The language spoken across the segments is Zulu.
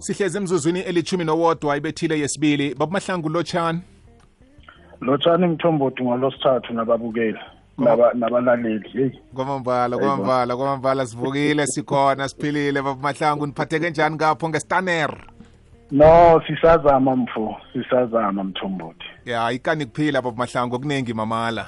sihlezi emzuzwini elithumi nowodwa ibethile yesibili. Babamahlangu lotshani. Lotshani mthombothi ngolosithathu nababukeli naba- nabalaleli heyi kwamambala kwamambala kwamambala sivukile sikhona siphilile. Babamahlangu niphatheke njani ngapho ngestaner no sisazama mfo sisazama mthombothi. Ya ikani kuphila babamahlangu okuningi mamala.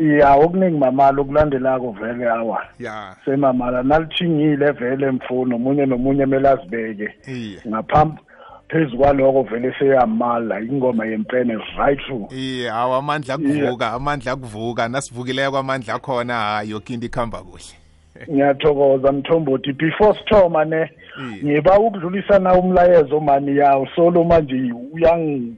Ya okuningi mamala okulandelako vele awa. Ya. Semamala nalithingile vele mfo nomunye nomunye kumele azibeke. Iye. Ngaphambi phezu kwaloko vele seyamala ingoma yempene right through. Iye hawu amandla akuvuka amandla akuvuka nasivukileko amandla akhona hayi yoke into ikuhamba kuhle. Ngiyathokoza mthombothi. Before sithoma ne Iye. ngiba ukudlulisa na umlayezo mani? Yawo solo manje uyang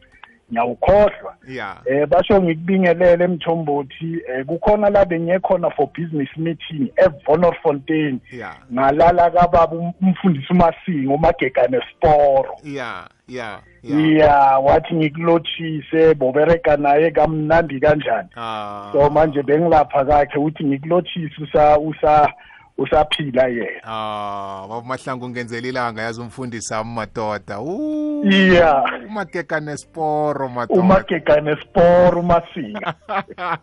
ngiyawukhohlwa. Ya. Eh basho ngikubingelele mthombothi eh kukhona la bengiyekhona for business meeting eVonnerfontein ya. Ngalala kababa um- umfundisi umasingo umagega nesporo ya ya ya. Iya wathi ngikulothise bobereka naye kamnandi kanjani. Ah, so manje bengilapha kakhe uthi ngikulothise usa usa usaphila yena. Ah babamahlangu ngenzela ilanga yazi umfundisi ami madoda Uh, iya. umagega nesporo madoda. Umagega nesporo umasinga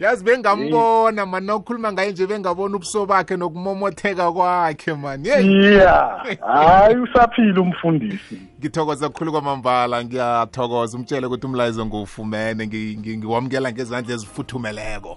yazi bengambona mani nawukhuluma ngaye nje bengabona ubuso bakhe nokumomotheka kwakhe mani yeyi iya. Hayi usaphila umfundisi. Ngithokoza kukhulu kwamambala ngiyathokoza. Umtshele ukuthi umlayezo ngiwufumene ngi- ngi- ngiwamukela ngezandla ezifuthumeleko.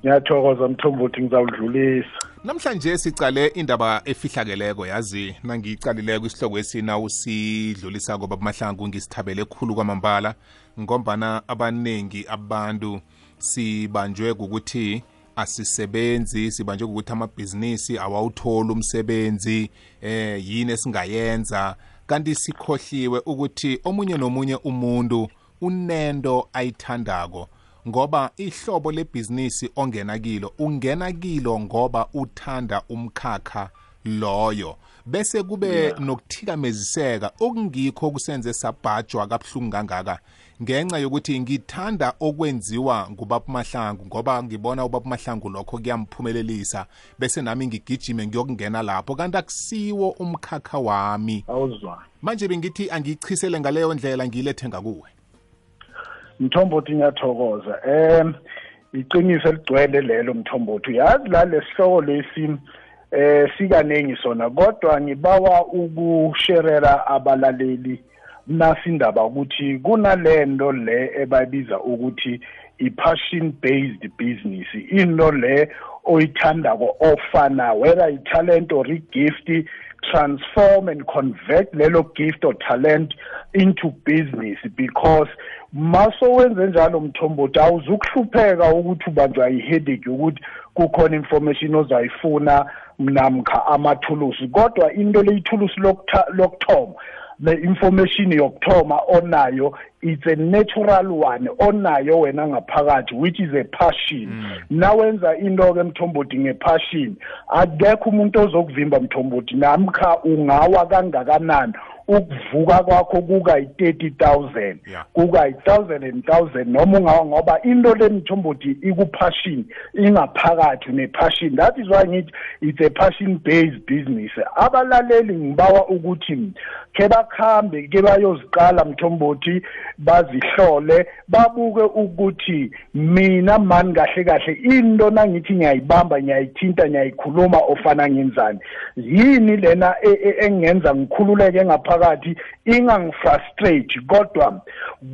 Ngiyathokoza mthombothi ngizawudlulisa. Namhlanje sicale indaba efihlakeleko yazi? Nangiyicalileko isihloko esina usidlulisako babamahlangu ngisithabele khulu kwamambala. Ngombana abaningi abantu sibanjwe kukuthi asisebenzi sibanjwe kukuthi amabhizinisi awawutholi umsebenzi eh yini esingayenza? Kanti sikhohliwe ukuthi omunye nomunye umuntu unento ayithandako. Ngoba ihlobo lebhizinisi ongena kilo ungena kilo ngoba uthanda umkhakha loyo. Bese kube nokuthikameziseka okungikho okusenze sabhajwa kabuhlungu kangaka. Ngenxa yokuthi ngithanda okwenziwa ngubaba mahlangu ngoba ngibona ubaba mahlangu lokho kuyamphumelelisa bese nami ngigijime ngiyokungena lapho. Kanti akusiwo umkhakha wami. Awuzwa. Manje bengithi angiyichisele ngaleyo ndlela ngiyilethe ngakuwe mthombothi ngiyathokoza em iqiniso eligcwele lelo mthombothi uyazi la lesihloko lesi eh sikaningi sona kodwa ngibawa ukusherera abalaleli. Nasindaba ukuthi kunalento le ebayibiza ukuthi i-passion based business. Into le oyithandako ofana whether i-talent or i-gift transform and convert lelo gift or talent into business. Because maso wenze njalo mthombothi awuzukuhlupheka ukuthi ubanjwa i-headache ukuthi kukhona information ozayifuna namkha amathulusi. Kodwa into leyithulusi lokutha- lokuthoma the information yokuthoma onayo it's a natural one onayo wena ngaphakathi which is a passion. Nawenza into ke mthombothi ngepassion. Akekho umuntu ozokuvimba mthombothi namkha ungawa kangakanani. Ukuvuka kwakho kuka yi-thirty thousand Yeah. kuka yi-thousand and thousand noma ungawa ngoba into le mthombothi ikupassion ingaphakathi nepassion. That is why ngithi it's a passion based business. Abalaleli ngibawa ukuthi ke bakhambe ke bayoziqala mthombothi bazihlole babuke ukuthi mina mani kahle kahle into nangithi ngiyayibamba ngiyayithinta ngiyayikhuluma ofana ngenzani? Yini lena e- e- engenza ngikhululeke ngaphakathi ingangifrustrate kodwa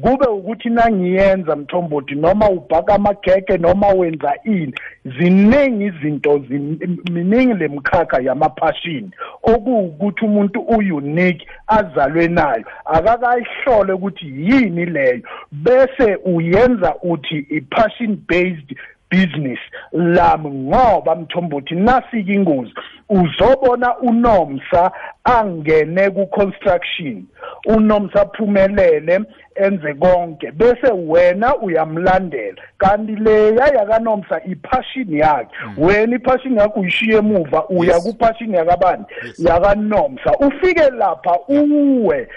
kube ukuthi nangiyenza mthombothi noma ubhaka amagege noma wenza ini ziningi izinto zin- miningi lemkhakha yamaphashini. Okuwukuthi umuntu unique azalwe nayo akakayihlole ukuthi yini leyo bese uyenza uthi i-passion based business. Lami ngoba mthombothi nasike ingozi uzobona unomsa angene ku-construction. Unomsa aphumelele enze konke bese wena uyamlandela. Kanti leya yakanomsa iphashini yakhe. Wena iphashini yakho uyishiye emuva uya kuphashini yakabani? Yakanomsa. Ufike lapha uwe.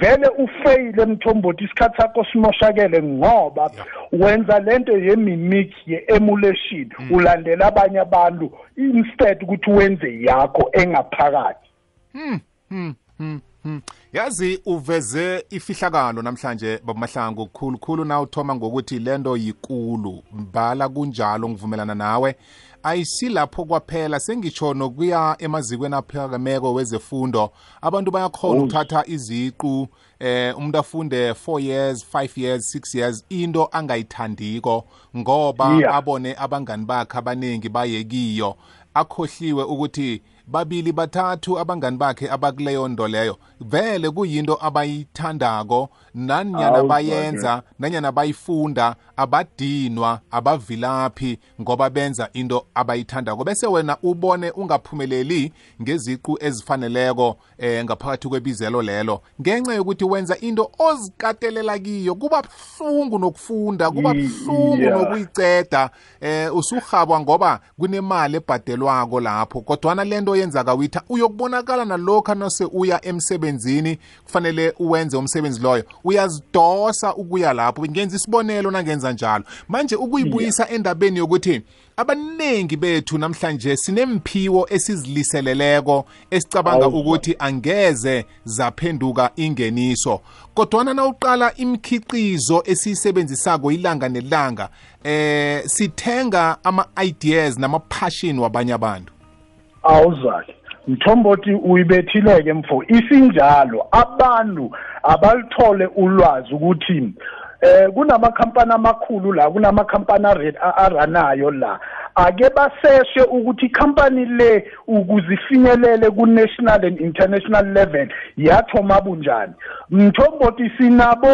Vele ufeyile mthombothi isikhathi sakho simoshakele ngoba wenza lento ye-mimic ye-emulation. Ulandela abanye abantu instead ukuthi wenze yakho engaphakathi. Hmm, hmm, hmm, hmm. yazi uveze ifihlakalo namhlanje babamahlangu khulukhulu na uthoma ngokuthi lento yikulu. Mbala kunjalo ngivumelana nawe. Ayisilapho kwaphela. Sengitsho nokuya emazikweni aphakameko wezefundo. Abantu bayakhona ukuthatha iziqu eh umuntu afunde 4 years 5 years 6 years into angayithandiko ngoba Yeah. abone abangani bakhe abaningi bayekiyo akhohliwe ukuthi babili bathathu abangani bakhe abakuleyo nto leyo. Vele kuyinto abayithandako nanyana Awu, bayenza nanyana bayifunda abadinwa abavilaphi ngoba benza into abayithandako. Bese wena ubone ungaphumeleli ngeziqu ezifaneleko eh ngaphakathi kwebizelo lelo. Ngenxa yokuthi wenza into ozikatelela kiyo kuba buhlungu nokufunda kuba Ye- buhlungu yeah. nokuyiceda eh usuhabwa ngoba kunemali ebhadelwako lapho kodwana lento oyenzaka witha uyokubonakala nalokho nose uya emsebenzini kufanele uwenze umsebenzi loyo. Uyazidosa ukuya lapho ngenza isibonelo nangenza njalo. Manje ukuyibuyisa endabeni yokuthi abaningi bethu namhlanje sinemphiwo esiziliseleleko esicabanga Awu. ukuthi angeze zaphenduka ingeniso. Kodwana nawuqala imikhiqizo esiyisebenzisako ilanga nelanga eh sithenga ama-ideas nama-passion wabanye abantu. Awuzali mthombothi uyibethileke mfo isinjalo. Abantu abalithole ulwazi ukuthi eh kunamakhampani amakhulu la kunamakhampani aranayo la. Ake baseshe ukuthi ikhampani le ukuze ifinyelele ku-national and international level yathoma bunjani? Mthombothi sinabo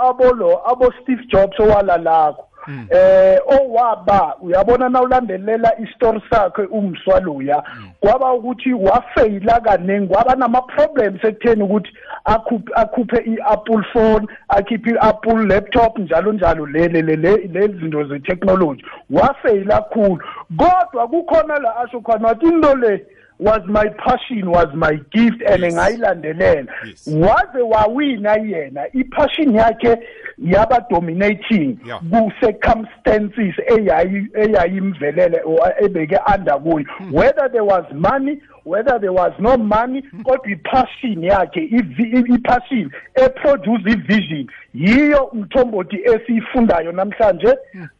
abolo abo steve jobs owalalakho eh owaba uyabona na ulandelela isitori sakhe umswaluya kwaba ukuthi wafeyila kaningi kwaba nama problems ekutheni ukuthi akhuphe akhuphe i-Apple phone akhiphe i-Apple laptop njalo njalo lele lele lezi zinto ze technology wafeyila kakhulu kodwa kukhona la asho khona wathi into le was my passion was my gift and Yes. ngayilandelela Yes. waze wawina yena ipassion yakhe yaba dominating Yeah. ku circumstances eyayi eyayimvelele or ebeke under kuyo hmm. whether there was money whether there was no money kodwa ipassion yakhe ipassion eproduce ivision yiyo mthombothi esiyifundayo namhlanje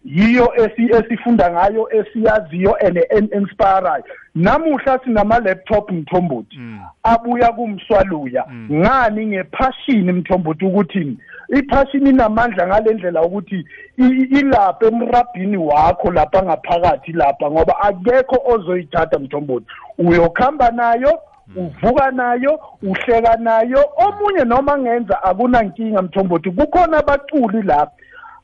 yiyo esi- esifunda ngayo esiyaziyo and and inspirayo namuhla sinama laptop mthombothi abuya kumswaluya. Ngani ngepassion mthombothi ukuthi iphashini inamandla ngalendlela ukuthi i- ilapha emrabhini wakho lapha ngaphakathi lapha ngoba akekho ozoyithatha mthombothi. Uyokhamba nayo uvuka nayo uhleka nayo. Omunye noma ngenza akunankinga mthombothi kukhona abaculi lapha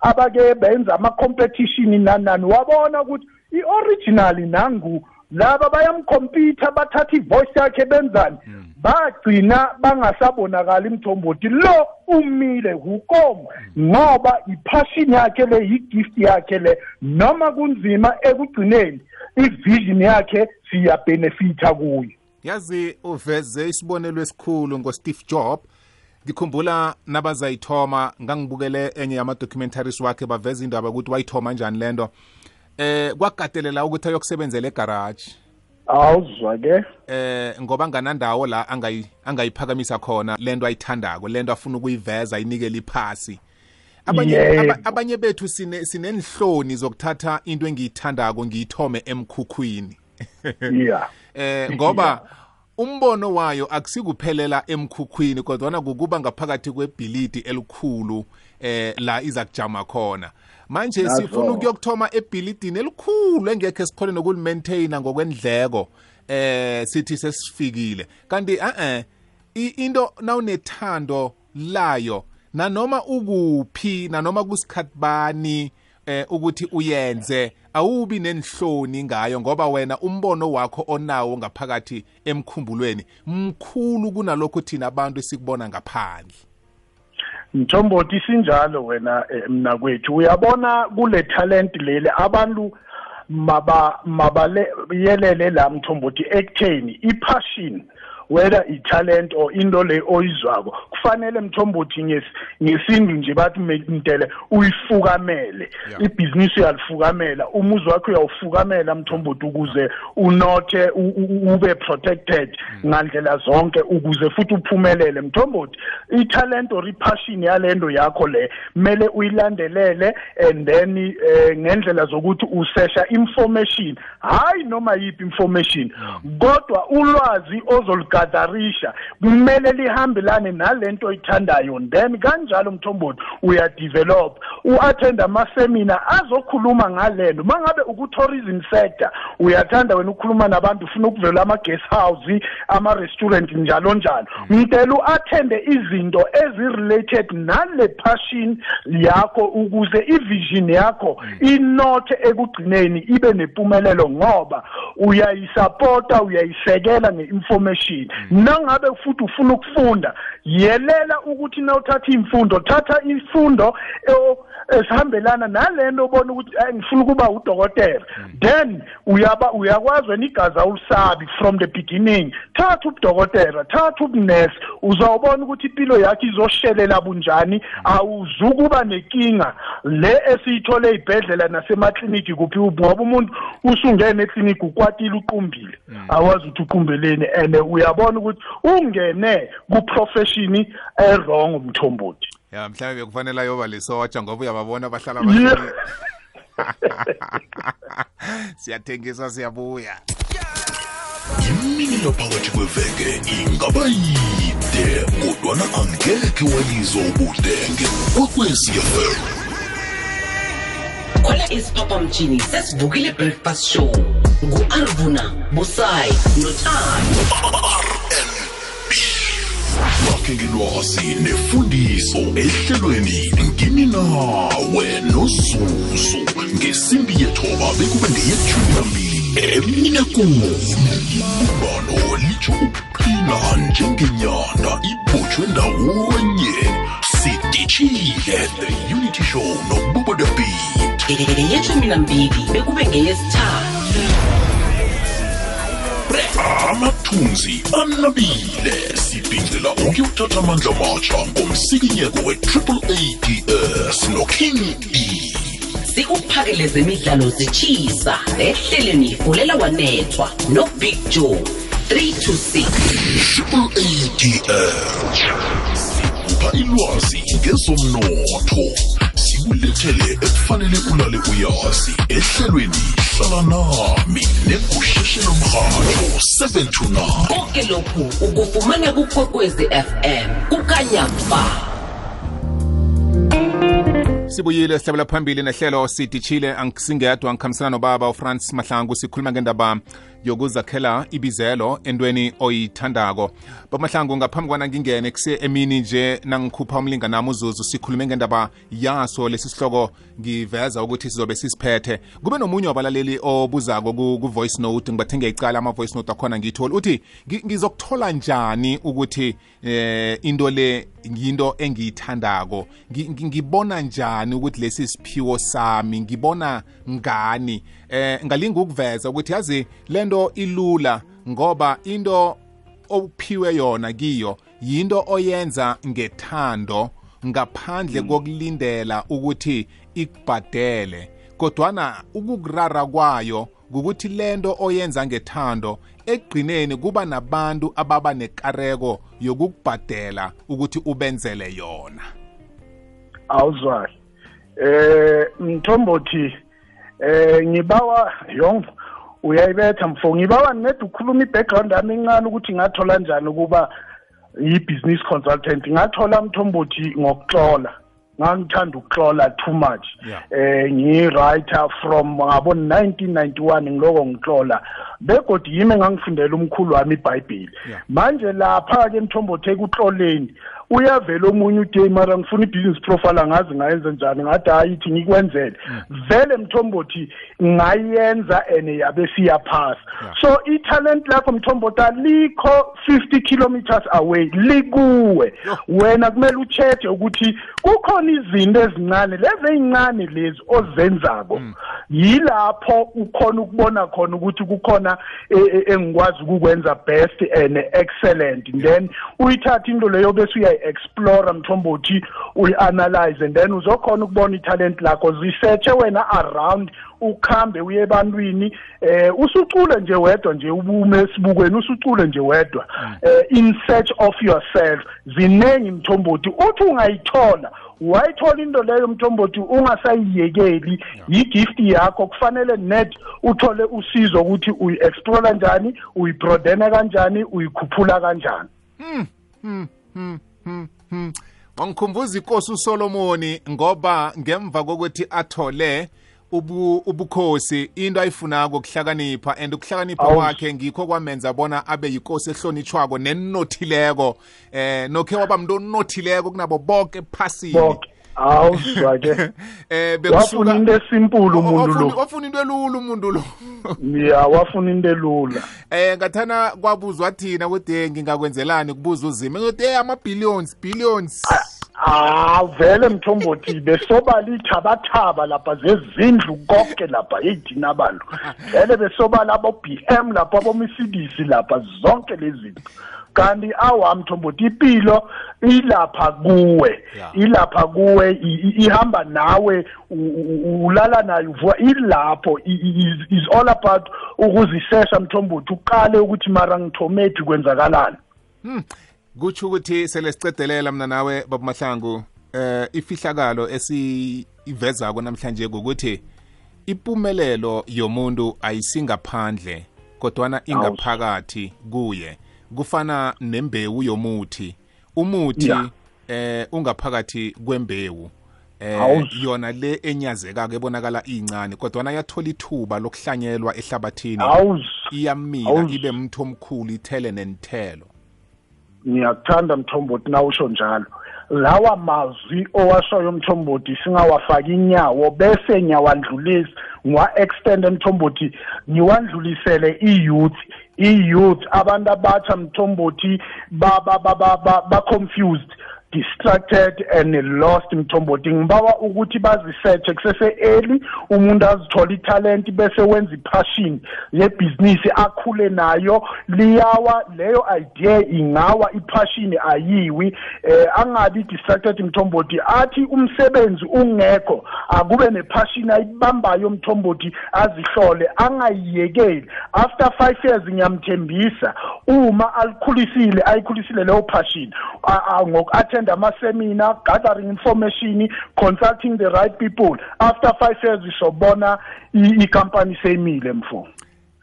abake benza ama-competition nanani. Wabona ukuthi i-original nangu laba bayamkhompyutha bathatha ivoice yakhe benzani? Bagcina bangasabonakali imthombothi lo umile hukomo ngoba iphashini yakhe le yigift yakhe le noma kunzima ekugcineni ivision yakhe siyabhenefitha kuyo yazi uveze isibonelo esikhulu ngosteve job ngikhumbula nabazayithoma ngangibukele enye yama-documentaries wakhe baveza indaba ukuthi wayithoma njani lento. Eh kwagatelela ukuthi ayokusebenzela egaraji. Awuzwa ke eh ngoba nganandawo la angayi angayiphakamisa khona lento ayithandako lento afuna ukuyiveza inikele iphasi. Abanye Yebo. aba, abanye bethu sine sinenhloni zokuthatha into engiyithandako ngiyithome emkhukhwini. Yeah. Eh ngoba umbono wayo akusikuphelela emkhukhwini kodwana kukuba ngaphakathi kwebhilidi elikhulu eh la iza kujama khona manje Nazo. sifuna ukuyokuthoma ebhilidini elikhulu engekhe sikhole nokulimaintaina ngokwendleko eh sithi sesifikile kanti eh eh into nawunethando layo nanoma ukuphi nanoma kusikhathi bani eh ukuthi uyenze. Awubi nenhloni ngayo ngoba wena umbono wakho onawo ngaphakathi emkhumbulweni mkhulu kunalokho thina abantu sikubona ngaphandle. Mthombothi sinjalo wena eh, mna kwethu uyabona kule talent leli abantu maba mabaleyelele la mthombothi ekutheni ipassion whether i-talent or into le oyizwako kufanele mthombothi nges- ngesintu nje bathi mtele uyifukamele. Yeah. ibhizinisi uyalifukamela umuzi wakho uyawufukamela mthombothi ukuze unothe u- u- ube protected ngandlela zonke ukuze futhi uphumelele. Mthombothi i-talent or i-passion yalento yakho le kumele uyilandelele and then eh, ngendlela zokuthi usesha information. Hayi noma yiphi information kodwa ulwazi ozoligatharisha kumele lihambelane nalento oyithandayo. Then kanjalo mthombothi uyadevelop u-attend ama-seminar azokhuluma ngalento. Uma ngabe uku-tourism sector uyathanda wena ukukhuluma nabantu ufuna ukuvela ama-guest house ama-restaurant njalo njalo. Mtela u-attende izinto ezi-related nale passion yakho ukuze ivision yakho inothe ekugcineni ibe nempumelelo ngoba uyayisapota uyayisekela nge-information. Nangabe futhi ufuna ukufunda yelela ukuthi nawuthatha imfundo thatha imfundo e- esihambelana nalento obona ukuthi "Hayi, ngifuna ukuba udokotela. Then uyaba uyakwazi wena igazi awulisabi from the beginning. Thatha ubudokotela thatha ubunesi. Uzawubona ukuthi impilo yakho izoshelela bunjani awuzukuba nenkinga le esiyithole ey'bhedlela nasemakliniki kuphi ngoba umuntu usungene ekliniki ukwatile uqumbile. Awazi ukuthi uqumbeleni and uyabona ukuthi ungene kuprofession errong umthombothi ya mhlawumbe bekufanele ayoba lisotsha ngoba uyababona bahlala Yeah. bahleli- siyathengisa siyabuya. Imini phakathi kweveke ingaba yide kodwana angekhe walizwa ubudenge kwekwecfm khona isiphaphamtshini sesivukile breakfast show. Ngu-arvuna busayi nothando. Bakhe ngelwazi nefundiso ehlelweni ngini nawe nozuzu ngesimbi yethoba bekube ngeyethumi nambili emine kumi ibumbano litsho ukuqina njengenyanda ibotshwe ndawonye. Sidishile the unity show nobubo the beat ngeyeshumi nambili bekube ngeyesithathu. Amathunzi anabile. Sibhincela ukuyothatha amandla matsha ngomsikinyeko we-triple ads noking e. Sikuphakele zemidlalo zitshisa ehleleni fulela wanethwa nobig joe 3 to 6 triple ads sikupha ilwazi ngezomnotho. Sikulethele ekufanele ulale uyazi. Ehlelweni hlala nami negusheshelo mrhatho 7 to 9 konke lokhu ukufumana kukwekwezi fm kukanyamba sibuyile sihlabela phambili nehlelo sidishile angisingedwa ngikhambisana nobaba ufrance mahlangu sikhuluma ngendaba yokuzakhela ibizelo entweni oyithandako. Bamahlangu ngaphambi kwana ngingene kuse emini nje nangikhupha umlingana nami uzuzu sikhulume ngendaba yaso lesi sihloko ngiveza ukuthi sizobe sisiphethe. Kube nomunye wabalaleli obuzako ku- ku-voice note ngibathe ngiyayicala ama-voice note akhona ngiyitholi uthi "Ngi- ngizokuthola njani ukuthi eh into le yinto engiyithandako. Ngi- ngi- ngibona njani ukuthi lesi siphiwo sami? Ngibona ngani? Eh ngalinga ukuveza ukuthi yazi lento ilula ngoba into ophiwe yona kiyo yinto oyenza ngethando ngaphandle kokulindela ukuthi ikubhadele. Kodwana ukukurara kwayo ukuthi lento oyenza ngethando ekugcineni kuba nabantu ababa nekareko yokukubhadela ukuthi ubenzele yona. Awuzwali eh mthombothi eh ngibawa yong uyayibetha mfo ngibawa ned ukhuluma i-background yami encane ukuthi ngathola njani ukuba yi-business consultant. Ngathola mthombothi ngokuxola ngangithanda ukuxola too much. Yeah. eh ngi-writer from ngabo 1991 ngiloko ngixola begodi yimi engangifundela umkhulu wami ibhayibhili Yeah. manje lapha ke mthombothi ekuxoleni uyavela omunye uday mara ngifuna i-business profile angazi ngayenza njani? Ngathi hayi ithi ngikwenzele. Vele mthombothi ngayenza and yabe siyaphasa so i-talent lakho mthombothi alikho 50 kilometers away likuwe. Wena kumele ucheche ukuthi kukhona izinto ezincane lezi ezincane lezi ozenzako yilapho ukhona ukubona khona ukuthi kukhona e- e- engikwazi ukukwenza best and excellent. Then uyithatha into leyo bese uyayi-explora mthombothi uyi-analyze and then uzokhona ukubona i-talent lakho. Zisearche wena around ukhambe uye ebantwini eh usucule nje wedwa nje ubume esibukweni usucule nje wedwa. Eh in search of yourself. Zinengi mthombothi uthi ungayithola wayithola into leyo mthombothi ungasayiyekeli. Yigift yakho kufanele net uthole usizo ukuthi uyi-explora njani uyibrodena kanjani uyikhuphula kanjani. Wangikhumbuza inkosi usolomoni ngoba ngemva kokuthi athole ubu ubukhosi into ayifunako kuhlakanipha and ukuhlakanipha kwakhe ngikho kwamenza bona abe yinkosi ehlonitshwako nenothileko. Eh nokhe waba mntu onothileko kunabo bonke ephasini. Bonke awuzwa-ke eh wafuna into esimpulu umuntu lo. ofuna into elula umuntu lo. Ya wafuna into elula. Eh ngathana kwabuzwa thina ukuthi ngingakwenzelani kubuza uzima ukuthi hey ama billions. Billions Ah vele mthombothi besobala ithabathaba lapha zezindlu konke lapha yithina abantu vele besobala abo BM lapha abo Mercedes lapha zonke lezi zinto. Kanti awa mthombothi impilo ilapha kuwe ilapha kuwe ihamba nawe ulala nayo uvuka ilapho is all about ukuzisesha mthombothi uqale ukuthi mara ngithomephi kwenzakalani. Kutsho ukuthi sele sicedelela mina nawe baba mahlangu eh ifihlakalo esivezako namhlanje ukuthi impumelelo yomuntu ayisingaphandle kodwana ingaphakathi kuye. Kufana nembewu yomuthi. Umuthi eh ungaphakathi kwembewu. Eh yona le enyazekako ebonakala incane kodwana yathola ithuba lokuhlanyelwa ehlabathini. Iyamila ibe mthi omkhulu ithele nenithelo ngiyakuthanda mthombothi na usho njalo. Lawa mazwi owashoyo mthombothi singawafaki inyawo bese ngiyawadlulisa ngiwa-extend mthombothi ngiwandlulisele i-youth. I-youth abantu abatsha mthombothi ba-confused. Distracted and lost mthombothi ngibawa ukuthi bazisethe kusese-early umuntu azithole italent bese wenza iphashini yebhizinisi akhule nayo. Liyawa leyo idea ingawa iphashini ayiwi. Eh angabi distracted mthombothi athi umsebenzi ungekho akube nephashini ayibambayo mthombothi azihlole angayiyekeli. After 5 years ngiyamthembisa uma alikhulisile ayikhulisile leyo phashini ngoku-attend ama-seminar gathering information consulting the right people after 5 years isobona i- ikampani seyimile mfo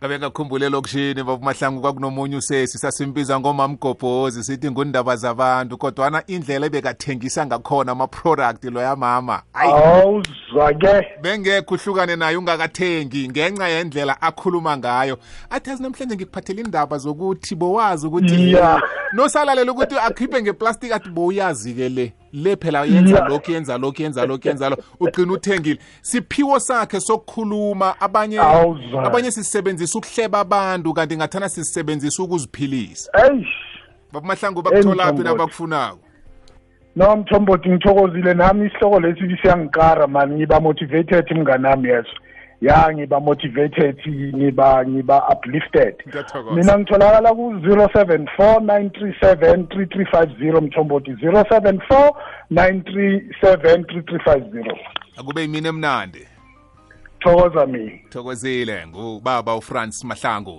kabe ngakhumbule elokishini babumahlangu kwakunomunye usesi sasimbiza ngomamgobhozi sithi ngundaba zabantu kodwana indlela ebekathengisa ngakhona ama-product loyamama ayi. Awuzwa-ke bengekho uhlukane naye ungakathengi ngenxa yendlela akhuluma ngayo. Athi azi namhlanje ngikuphathela indaba zokuthi bowazi ukuthi Yeah. nosalalela ukuthi akhiphe ngeplastic athi bowuyazi-ke le. Le phela yenza lokhu yenza lokhu yenza lokhu yenza lokhu. Ugcina uthengile. Siphiwo sakhe sokukhuluma abanye abanye sisebenzisa ukuhleba abantu kanti ngathana sisebenzisa ukuziphilisa. Babamahlangu bakutholaphi nabakufunako no mthombothi ngithokozile nami isihloko lesi siyangikara mani. Ngiba motivated mnganami yeso ya ngiba motivated ngiba ngiba uplifted. Ngiyathokoza. mina ngitholakala ku-zero seven four nine three seven three three five zero mthombothi zero seven four nine three seven three three five zero. Akube yimini emnandi. Thokoza mina. Thokozile ngubaba ufrance mahlangu.